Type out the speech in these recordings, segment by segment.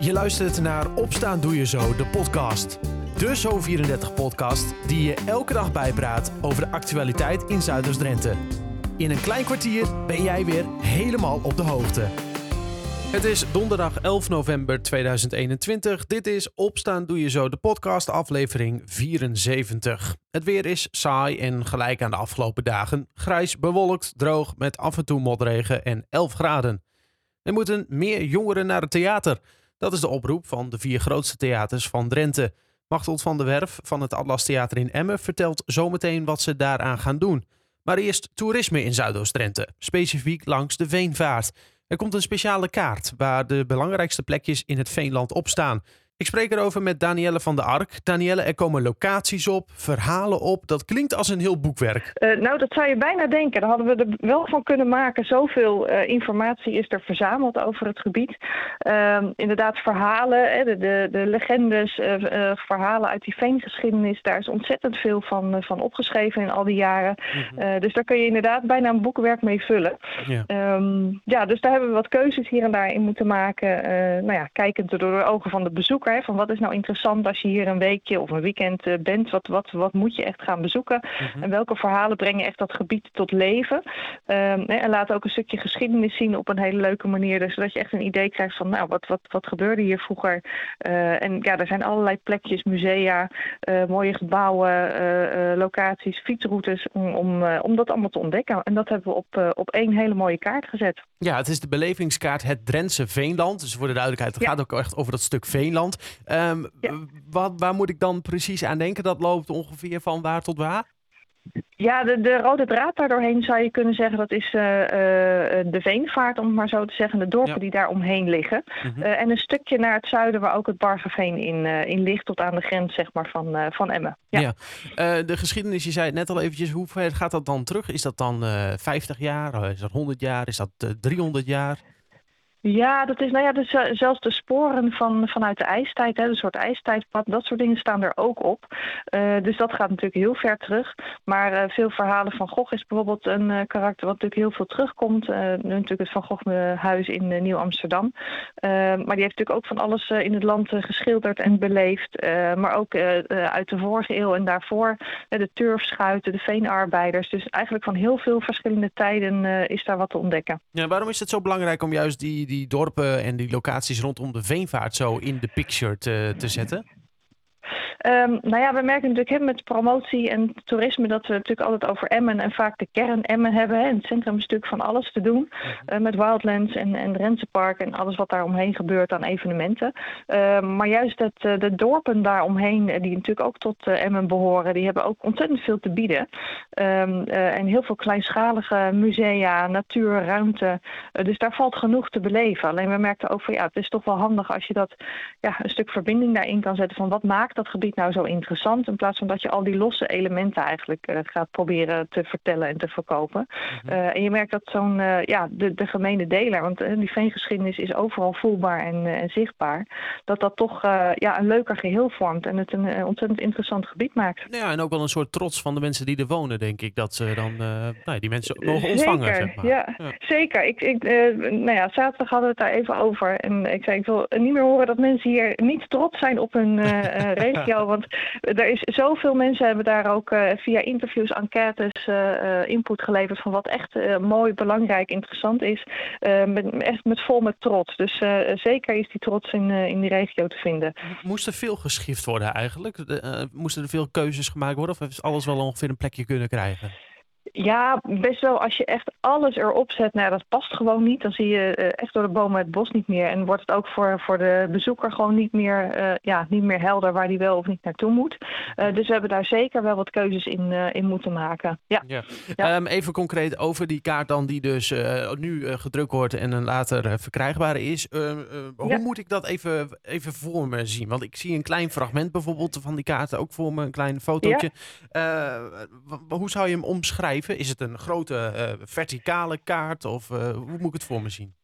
Je luistert naar Opstaan Doe Je Zo, de podcast. De Zo34-podcast die je elke dag bijpraat over de actualiteit in Zuiders-Drenthe. In een klein kwartier ben jij weer helemaal op de hoogte. Het is donderdag 11 november 2021. Dit is Opstaan Doe Je Zo, de podcast aflevering 74. Het weer is saai en gelijk aan de afgelopen dagen. Grijs, bewolkt, droog met af en toe motregen en 11 graden. Er moeten meer jongeren naar het theater. Dat is de oproep van de vier grootste theaters van Drenthe. Machteld van der Werf van het Atlas Theater in Emmen vertelt zometeen wat ze daaraan gaan doen. Maar eerst toerisme in Zuidoost-Drenthe, specifiek langs de Veenvaart. Er komt een speciale kaart waar de belangrijkste plekjes in het Veenland op staan. Ik spreek erover met Danielle van der Ark. Danielle, er komen locaties op, verhalen op. Dat klinkt als een heel boekwerk. Uh, nou, dat zou je bijna denken. Daar hadden we er wel van kunnen maken. Zoveel uh, informatie is er verzameld over het gebied. Uh, inderdaad, verhalen, hè, de, de, de, legendes, uh, verhalen uit die veengeschiedenis. Daar is ontzettend veel van, van opgeschreven in al die jaren. Mm -hmm. dus daar kun je inderdaad bijna een boekwerk mee vullen. Ja. Um, ja, dus daar hebben we wat keuzes hier en daar in moeten maken. nou ja, kijkend door de ogen van de bezoeker. Van wat is nou interessant als je hier een weekje of een weekend uh, bent? Wat, wat, wat moet je echt gaan bezoeken? Mm -hmm. En welke verhalen brengen echt dat gebied tot leven? Um, en laten ook een stukje geschiedenis zien op een hele leuke manier. Dus zodat je echt een idee krijgt van, nou, wat, wat, wat gebeurde hier vroeger? Uh, en ja, er zijn allerlei plekjes, musea, uh, mooie gebouwen, locaties, fietsroutes, om, om, om dat allemaal te ontdekken. En dat hebben we op, op één hele mooie kaart gezet. Ja, het is de belevingskaart Het Drentse Veenland. Dus voor de duidelijkheid, het ja. gaat ook echt over dat stuk Veenland. Um, ja. wat, waar moet ik dan precies aan denken? Dat loopt ongeveer van waar tot waar? Ja, de, de rode draad daardoorheen zou je kunnen zeggen dat is uh, uh, de veenvaart, om het maar zo te zeggen, de dorpen ja. die daar omheen liggen. Mm -hmm. uh, en een stukje naar het zuiden waar ook het Bargeveen in, in ligt, tot aan de grens zeg maar, van, van Emmen. Ja, ja. de geschiedenis, je zei het net al eventjes, hoe ver gaat dat dan terug? Is dat dan 50 jaar, is dat 100 jaar, is dat 300 jaar? Ja, dat is, nou ja, dus, uh, zelfs de sporen van, vanuit de ijstijd, hè, een soort ijstijdpad, dat soort dingen staan er ook op. Uh, dus dat gaat natuurlijk heel ver terug. Maar uh, veel verhalen van Gogh is bijvoorbeeld een karakter wat natuurlijk heel veel terugkomt. natuurlijk het Van Gogh huis in Nieuw-Amsterdam. maar die heeft natuurlijk ook van alles in het land geschilderd en beleefd. maar ook uit de vorige eeuw en daarvoor de turfschuiten, de veenarbeiders. Dus eigenlijk van heel veel verschillende tijden is daar wat te ontdekken. Ja, waarom is het zo belangrijk om juist die die dorpen en die locaties rondom de veenvaart zo in de picture te, te zetten? Um, nou ja, we merken natuurlijk met promotie en toerisme dat we natuurlijk altijd over Emmen en vaak de kern Emmen hebben. Hè. In het centrum is natuurlijk van alles te doen. Uh, met Wildlands en, en Rensenpark en alles wat daar omheen gebeurt aan evenementen. Uh, maar juist het, uh, de dorpen daaromheen, die natuurlijk ook tot Emmen behoren, die hebben ook ontzettend veel te bieden. Um, en heel veel kleinschalige musea, natuur, ruimte. dus daar valt genoeg te beleven. Alleen we merkten ook van ja, het is toch wel handig als je dat ja, een stuk verbinding daarin kan zetten van wat maakt dat gebied nou zo interessant? In plaats van dat je al die losse elementen eigenlijk uh, gaat proberen te vertellen en te verkopen. Mm -hmm. uh, en je merkt dat zo'n, uh, ja, de, de gemene deler, want die veengeschiedenis is overal voelbaar en, en zichtbaar, dat dat toch ja, een leuker geheel vormt en het een ontzettend interessant gebied maakt. Ja, en ook wel een soort trots van de mensen die er wonen, denk ik, dat ze dan nou, die mensen mogen ontvangen. Zeker, zeg maar. ja, ja, zeker. Ik, ik, nou ja, zaterdag hadden we het daar even over en ik zei, ik wil niet meer horen dat mensen hier niet trots zijn op hun regio. Want er is zoveel mensen hebben daar ook uh, via interviews, enquêtes, uh, input geleverd van wat echt mooi, belangrijk, interessant is. met, echt met vol met trots. Dus zeker is die trots in, in die regio te vinden. Moest er veel geschift worden eigenlijk? Moesten er veel keuzes gemaakt worden? Of heeft alles wel ongeveer een plekje kunnen krijgen? Ja, best wel. Als je echt alles erop zet, nou, dat past gewoon niet. Dan zie je uh, echt door de bomen het bos niet meer. En wordt het ook voor, voor de bezoeker gewoon niet meer, uh, ja, niet meer helder waar die wel of niet naartoe moet. Uh, dus we hebben daar zeker wel wat keuzes in, in moeten maken. Ja. ja. ja. Um, even concreet over die kaart dan die dus nu gedrukt wordt en later verkrijgbaar is. hoe ja. moet ik dat even, even voor me zien? Want ik zie een klein fragment bijvoorbeeld van die kaart ook voor me, een klein fotootje. hoe zou je hem omschrijven? Is het een grote uh, verticale kaart of uh, hoe moet ik het voor me zien?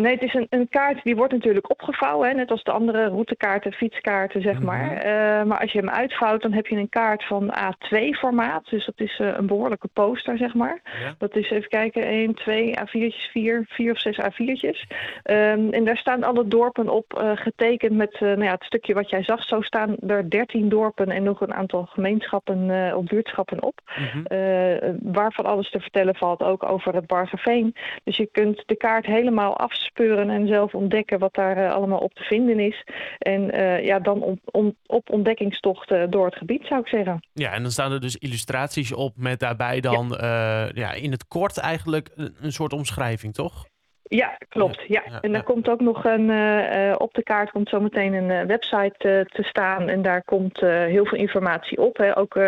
Nee, het is een, een, kaart die wordt natuurlijk opgevouwen, hè, net als de andere routekaarten, fietskaarten, zeg maar. Uh, maar als je hem uitvouwt, dan heb je een kaart van A2-formaat. Dus dat is uh, een behoorlijke poster, zeg maar. Ja. Dat is, even kijken, 1, 2, A4'tjes, 4, 4 of 6 A4'tjes. Um, en daar staan alle dorpen op uh, getekend met nou ja, het stukje wat jij zag. Zo staan er 13 dorpen en nog een aantal gemeenschappen of buurtschappen op. Mm -hmm. waarvan alles te vertellen valt, ook over het Bargeveen. Dus je kunt de kaart helemaal afspeuren en zelf ontdekken wat daar uh, allemaal op te vinden is. En uh, ja, dan on, on, op ontdekkingstocht uh, door het gebied zou ik zeggen. Ja, en dan staan er dus illustraties op met daarbij dan ja. ja in het kort eigenlijk een, een soort omschrijving, toch? Ja, klopt. Ja. En daar komt ook nog een, uh, op de kaart komt zometeen een uh, website uh, te staan. En daar komt heel veel informatie op. Hè. Ook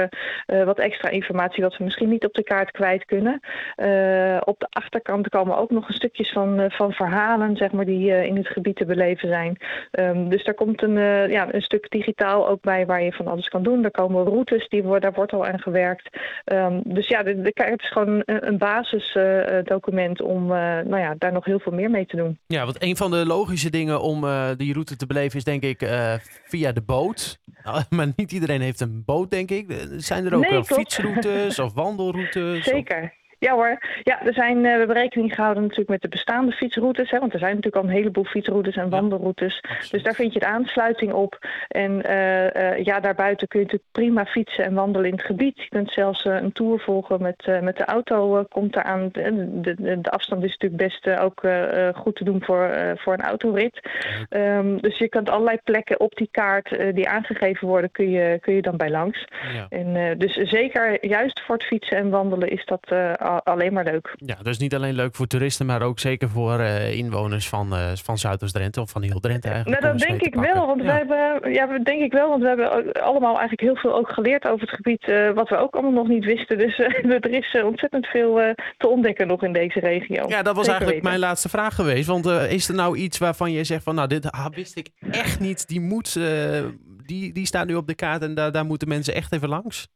wat extra informatie wat we misschien niet op de kaart kwijt kunnen. op de achterkant komen ook nog een stukjes van, van verhalen, zeg maar, die in het gebied te beleven zijn. Um, dus daar komt een, ja, een stuk digitaal ook bij waar je van alles kan doen. Er komen routes, die worden, daar wordt al aan gewerkt. Um, dus ja, de, de kaart is gewoon een, een basisdocument om nou ja, daar nog heel veel meer mee te doen. Ja, want een van de logische dingen om uh, die route te beleven is denk ik uh, via de boot. maar niet iedereen heeft een boot, denk ik. Zijn er ook nee, fietsroutes of wandelroutes? Zeker. Of... Ja hoor, ja, er zijn, uh, we hebben rekening gehouden natuurlijk met de bestaande fietsroutes. Hè, want er zijn natuurlijk al een heleboel fietsroutes en wandelroutes. dus daar vind je de aansluiting op. En uh, uh, ja, daarbuiten kun je natuurlijk prima fietsen en wandelen in het gebied. Je kunt zelfs een tour volgen met, met de auto. komt eraan. De, de, de, afstand is natuurlijk best ook goed te doen voor, voor een autorit. Um, dus je kunt allerlei plekken op die kaart die aangegeven worden, kun je, kun je dan bij langs. Ja. En, dus zeker juist voor het fietsen en wandelen is dat alleen maar leuk. Ja, dus niet alleen leuk voor toeristen, maar ook zeker voor uh, inwoners van, uh, van Zuidoost-Drenthe of van heel Drenthe eigenlijk. Nou, dat denk ik wel, want ja. we hebben, ja, denk ik wel, want we hebben allemaal eigenlijk heel veel ook geleerd over het gebied, uh, wat we ook allemaal nog niet wisten. Dus er is ontzettend veel te ontdekken nog in deze regio. Ja, dat was zeker eigenlijk weten. mijn laatste vraag geweest. Want is er nou iets waarvan je zegt van, nou, dit ah, wist ik echt niet, die moet, die, die staat nu op de kaart en daar, daar moeten mensen echt even langs?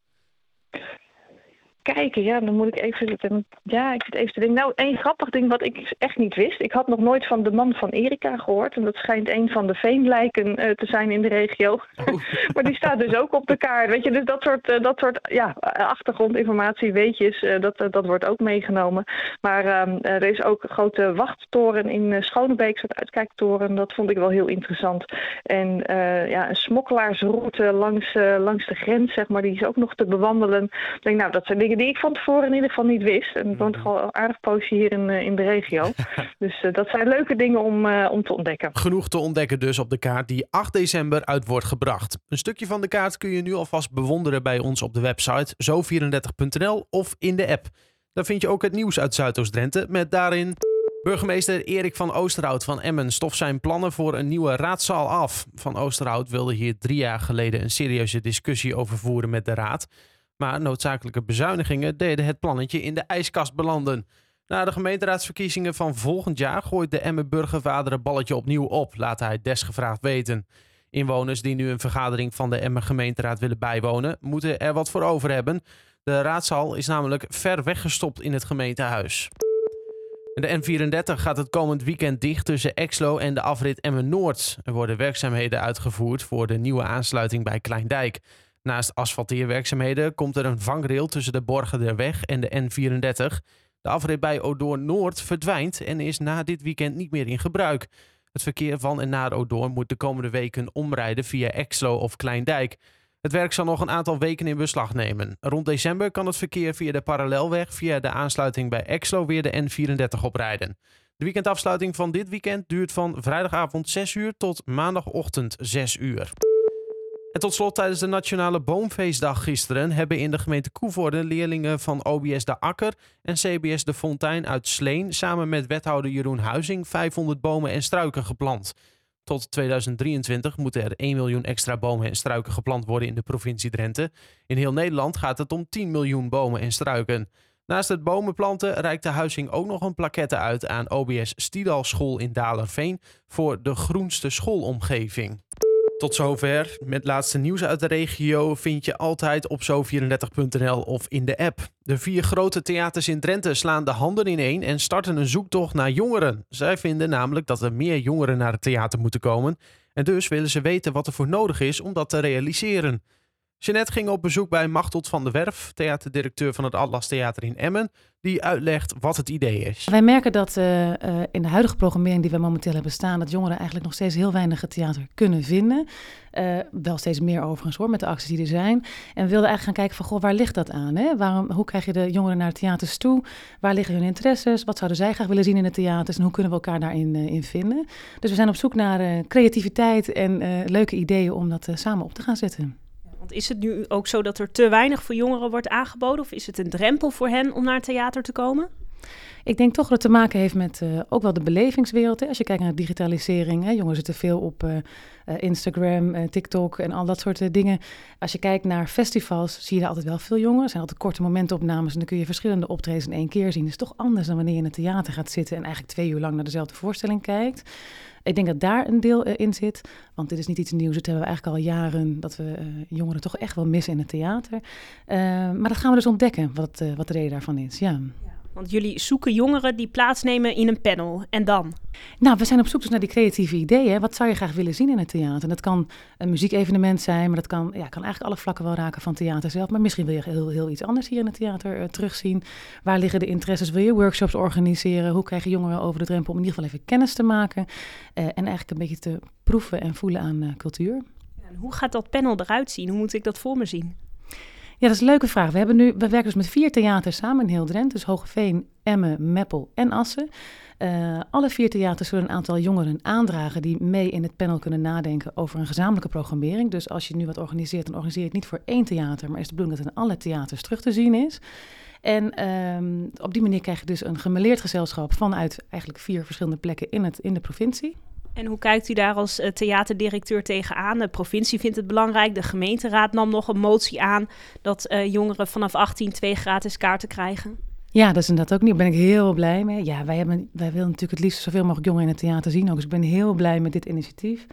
Kijken, ja, dan moet ik even. Ja, ik zit even te denken. Nou, één grappig ding wat ik echt niet wist. Ik had nog nooit van de man van Erika gehoord. En dat schijnt een van de veenlijken uh, te zijn in de regio. Oh. maar die staat dus ook op de kaart. Weet je, dus dat soort, uh, dat soort ja, achtergrondinformatie, weetjes, uh, dat, dat wordt ook meegenomen. Maar ehm, er is ook een grote wachttoren in Schonebeek, soort uitkijktoren. Dat vond ik wel heel interessant. En ja, een smokkelaarsroute langs, langs de grens, zeg maar, die is ook nog te bewandelen. Ik denk, nou, dat zijn dingen die ik van tevoren in ieder geval niet wist. En ik woon toch aardig poosje hier in, eh, in de regio. dus uh, dat zijn leuke dingen om, uh, om te ontdekken. Genoeg te ontdekken dus op de kaart die 8 december uit wordt gebracht. Een stukje van de kaart kun je nu alvast bewonderen bij ons op de website zo34.nl of in de app. Daar vind je ook het nieuws uit Zuidoost-Drenthe met daarin... Burgemeester Erik van Oosterhout van Emmen stoft zijn plannen voor een nieuwe raadzaal af. Van Oosterhout wilde hier drie jaar geleden een serieuze discussie over voeren met de raad. Maar noodzakelijke bezuinigingen deden het plannetje in de ijskast belanden. Na de gemeenteraadsverkiezingen van volgend jaar gooit de Emmen burgervader het balletje opnieuw op, laat hij desgevraagd weten. Inwoners die nu een vergadering van de Emmen gemeenteraad willen bijwonen, moeten er wat voor over hebben. De raadzaal is namelijk ver weggestopt in het gemeentehuis. De N34 gaat het komend weekend dicht tussen Exlo en de afrit Emmen-Noord. Er worden werkzaamheden uitgevoerd voor de nieuwe aansluiting bij Kleindijk. Naast asfalteerwerkzaamheden komt er een vangrail tussen de Borgen der Weg en de N34. De afrit bij Odoorn Noord verdwijnt en is na dit weekend niet meer in gebruik. Het verkeer van en naar Odoorn moet de komende weken omrijden via Exlo of Kleindijk. Het werk zal nog een aantal weken in beslag nemen. Rond december kan het verkeer via de parallelweg via de aansluiting bij Exlo weer de N34 oprijden. De weekendafsluiting van dit weekend duurt van vrijdagavond 6 uur tot maandagochtend 6 uur. En tot slot, tijdens de Nationale Boomfeestdag gisteren hebben in de gemeente Koevoorde leerlingen van OBS De Akker en CBS De Fontein uit Sleen samen met wethouder Jeroen Huizing 500 bomen en struiken geplant. Tot 2023 moeten er 1 miljoen extra bomen en struiken geplant worden in de provincie Drenthe. In heel Nederland gaat het om 10 miljoen bomen en struiken. Naast het bomenplanten reikt de Huizing ook nog een plaquette uit aan OBS Stiedal School in Dalerveen voor de groenste schoolomgeving. Tot zover. Met laatste nieuws uit de regio vind je altijd op zo34.nl of in de app. De vier grote theaters in Drenthe slaan de handen ineen en starten een zoektocht naar jongeren. Zij vinden namelijk dat er meer jongeren naar het theater moeten komen. En dus willen ze weten wat er voor nodig is om dat te realiseren. Jeannette ging op bezoek bij Machteld van der Werf, theaterdirecteur van het Atlas Theater in Emmen, die uitlegt wat het idee is. Wij merken dat uh, uh, in de huidige programmering die we momenteel hebben staan, dat jongeren eigenlijk nog steeds heel weinig theater kunnen vinden. Uh, wel steeds meer overigens hoor, met de acties die er zijn. En we wilden eigenlijk gaan kijken van, goh, waar ligt dat aan? Hè? Waarom, hoe krijg je de jongeren naar de theaters toe? Waar liggen hun interesses? Wat zouden zij graag willen zien in de theaters? En hoe kunnen we elkaar daarin in vinden? Dus we zijn op zoek naar creativiteit en leuke ideeën om dat samen op te gaan zetten. Is het nu ook zo dat er te weinig voor jongeren wordt aangeboden? Of is het een drempel voor hen om naar theater te komen? Ik denk toch dat het te maken heeft met uh, ook wel de belevingswereld. Hè. Als je kijkt naar digitalisering, hè, jongeren zitten veel op uh, uh, Instagram, TikTok en al dat soort dingen. Als je kijkt naar festivals, zie je daar altijd wel veel jongeren. Er zijn altijd korte momentopnames en dan kun je verschillende optredens in één keer zien. Dat is toch anders dan wanneer je in het theater gaat zitten en eigenlijk twee uur lang naar dezelfde voorstelling kijkt. Ik denk dat daar een deel in zit. Want dit is niet iets nieuws. Het hebben we eigenlijk al jaren dat we uh, jongeren toch echt wel missen in het theater. Uh, maar dat gaan we dus ontdekken, wat, wat de reden daarvan is. Ja. Want jullie zoeken jongeren die plaatsnemen in een panel. En dan? Nou, we zijn op zoek dus naar die creatieve ideeën. Wat zou je graag willen zien in het theater? Dat kan een muziekevenement zijn, maar dat kan, ja, kan eigenlijk alle vlakken wel raken van theater zelf. Maar misschien wil je heel, heel iets anders hier in het theater uh, terugzien. Waar liggen de interesses? Wil je workshops organiseren? Hoe krijg je jongeren over de drempel om in ieder geval even kennis te maken? Uh, en eigenlijk een beetje te proeven en voelen aan uh, cultuur. En hoe gaat dat panel eruit zien? Hoe moet ik dat voor me zien? Ja, dat is een leuke vraag. We, hebben nu, we werken dus met vier theaters samen in heel Drenthe. Dus Hogeveen, Emmen, Meppel en Assen. Uh, alle vier theaters zullen een aantal jongeren aandragen die mee in het panel kunnen nadenken over een gezamenlijke programmering. Dus als je nu wat organiseert, dan organiseer je het niet voor één theater, maar is de bedoeling dat het in alle theaters terug te zien is. En um, op die manier krijg je dus een gemeleerd gezelschap vanuit eigenlijk vier verschillende plekken in, het, in de provincie. En hoe kijkt u daar als uh, theaterdirecteur tegenaan? De provincie vindt het belangrijk. De gemeenteraad nam nog een motie aan dat uh, jongeren vanaf 18 twee gratis kaarten krijgen. Ja, dat is inderdaad ook niet. Daar ben ik heel blij mee. Ja, wij, hebben, wij willen natuurlijk het liefst zoveel mogelijk jongeren in het theater zien. Ook. Dus ik ben heel blij met dit initiatief.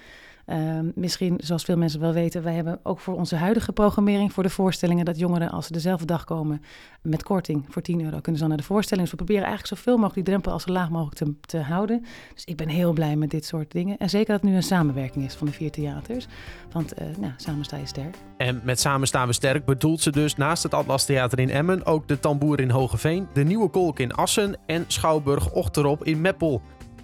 Uh, misschien, zoals veel mensen wel weten, wij hebben ook voor onze huidige programmering voor de voorstellingen dat jongeren, als ze dezelfde dag komen met korting voor 10 euro, kunnen ze dan naar de voorstelling. Dus we proberen eigenlijk zoveel mogelijk die drempel als zo laag mogelijk te, te houden. Dus ik ben heel blij met dit soort dingen. En zeker dat het nu een samenwerking is van de vier theaters. Want uh, nou, samen sta je sterk. En met Samen staan we sterk bedoelt ze dus naast het Atlas Theater in Emmen ook de Tamboer in Hogeveen, de Nieuwe Kolk in Assen en Schouwburg Ochterop in Meppel.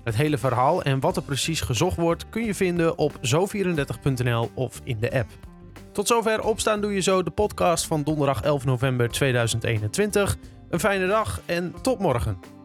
Het hele verhaal en wat er precies gezocht wordt kun je vinden op zo34.nl of in de app. Tot zover opstaan doe je zo de podcast van donderdag 11 november 2021. Een fijne dag en tot morgen.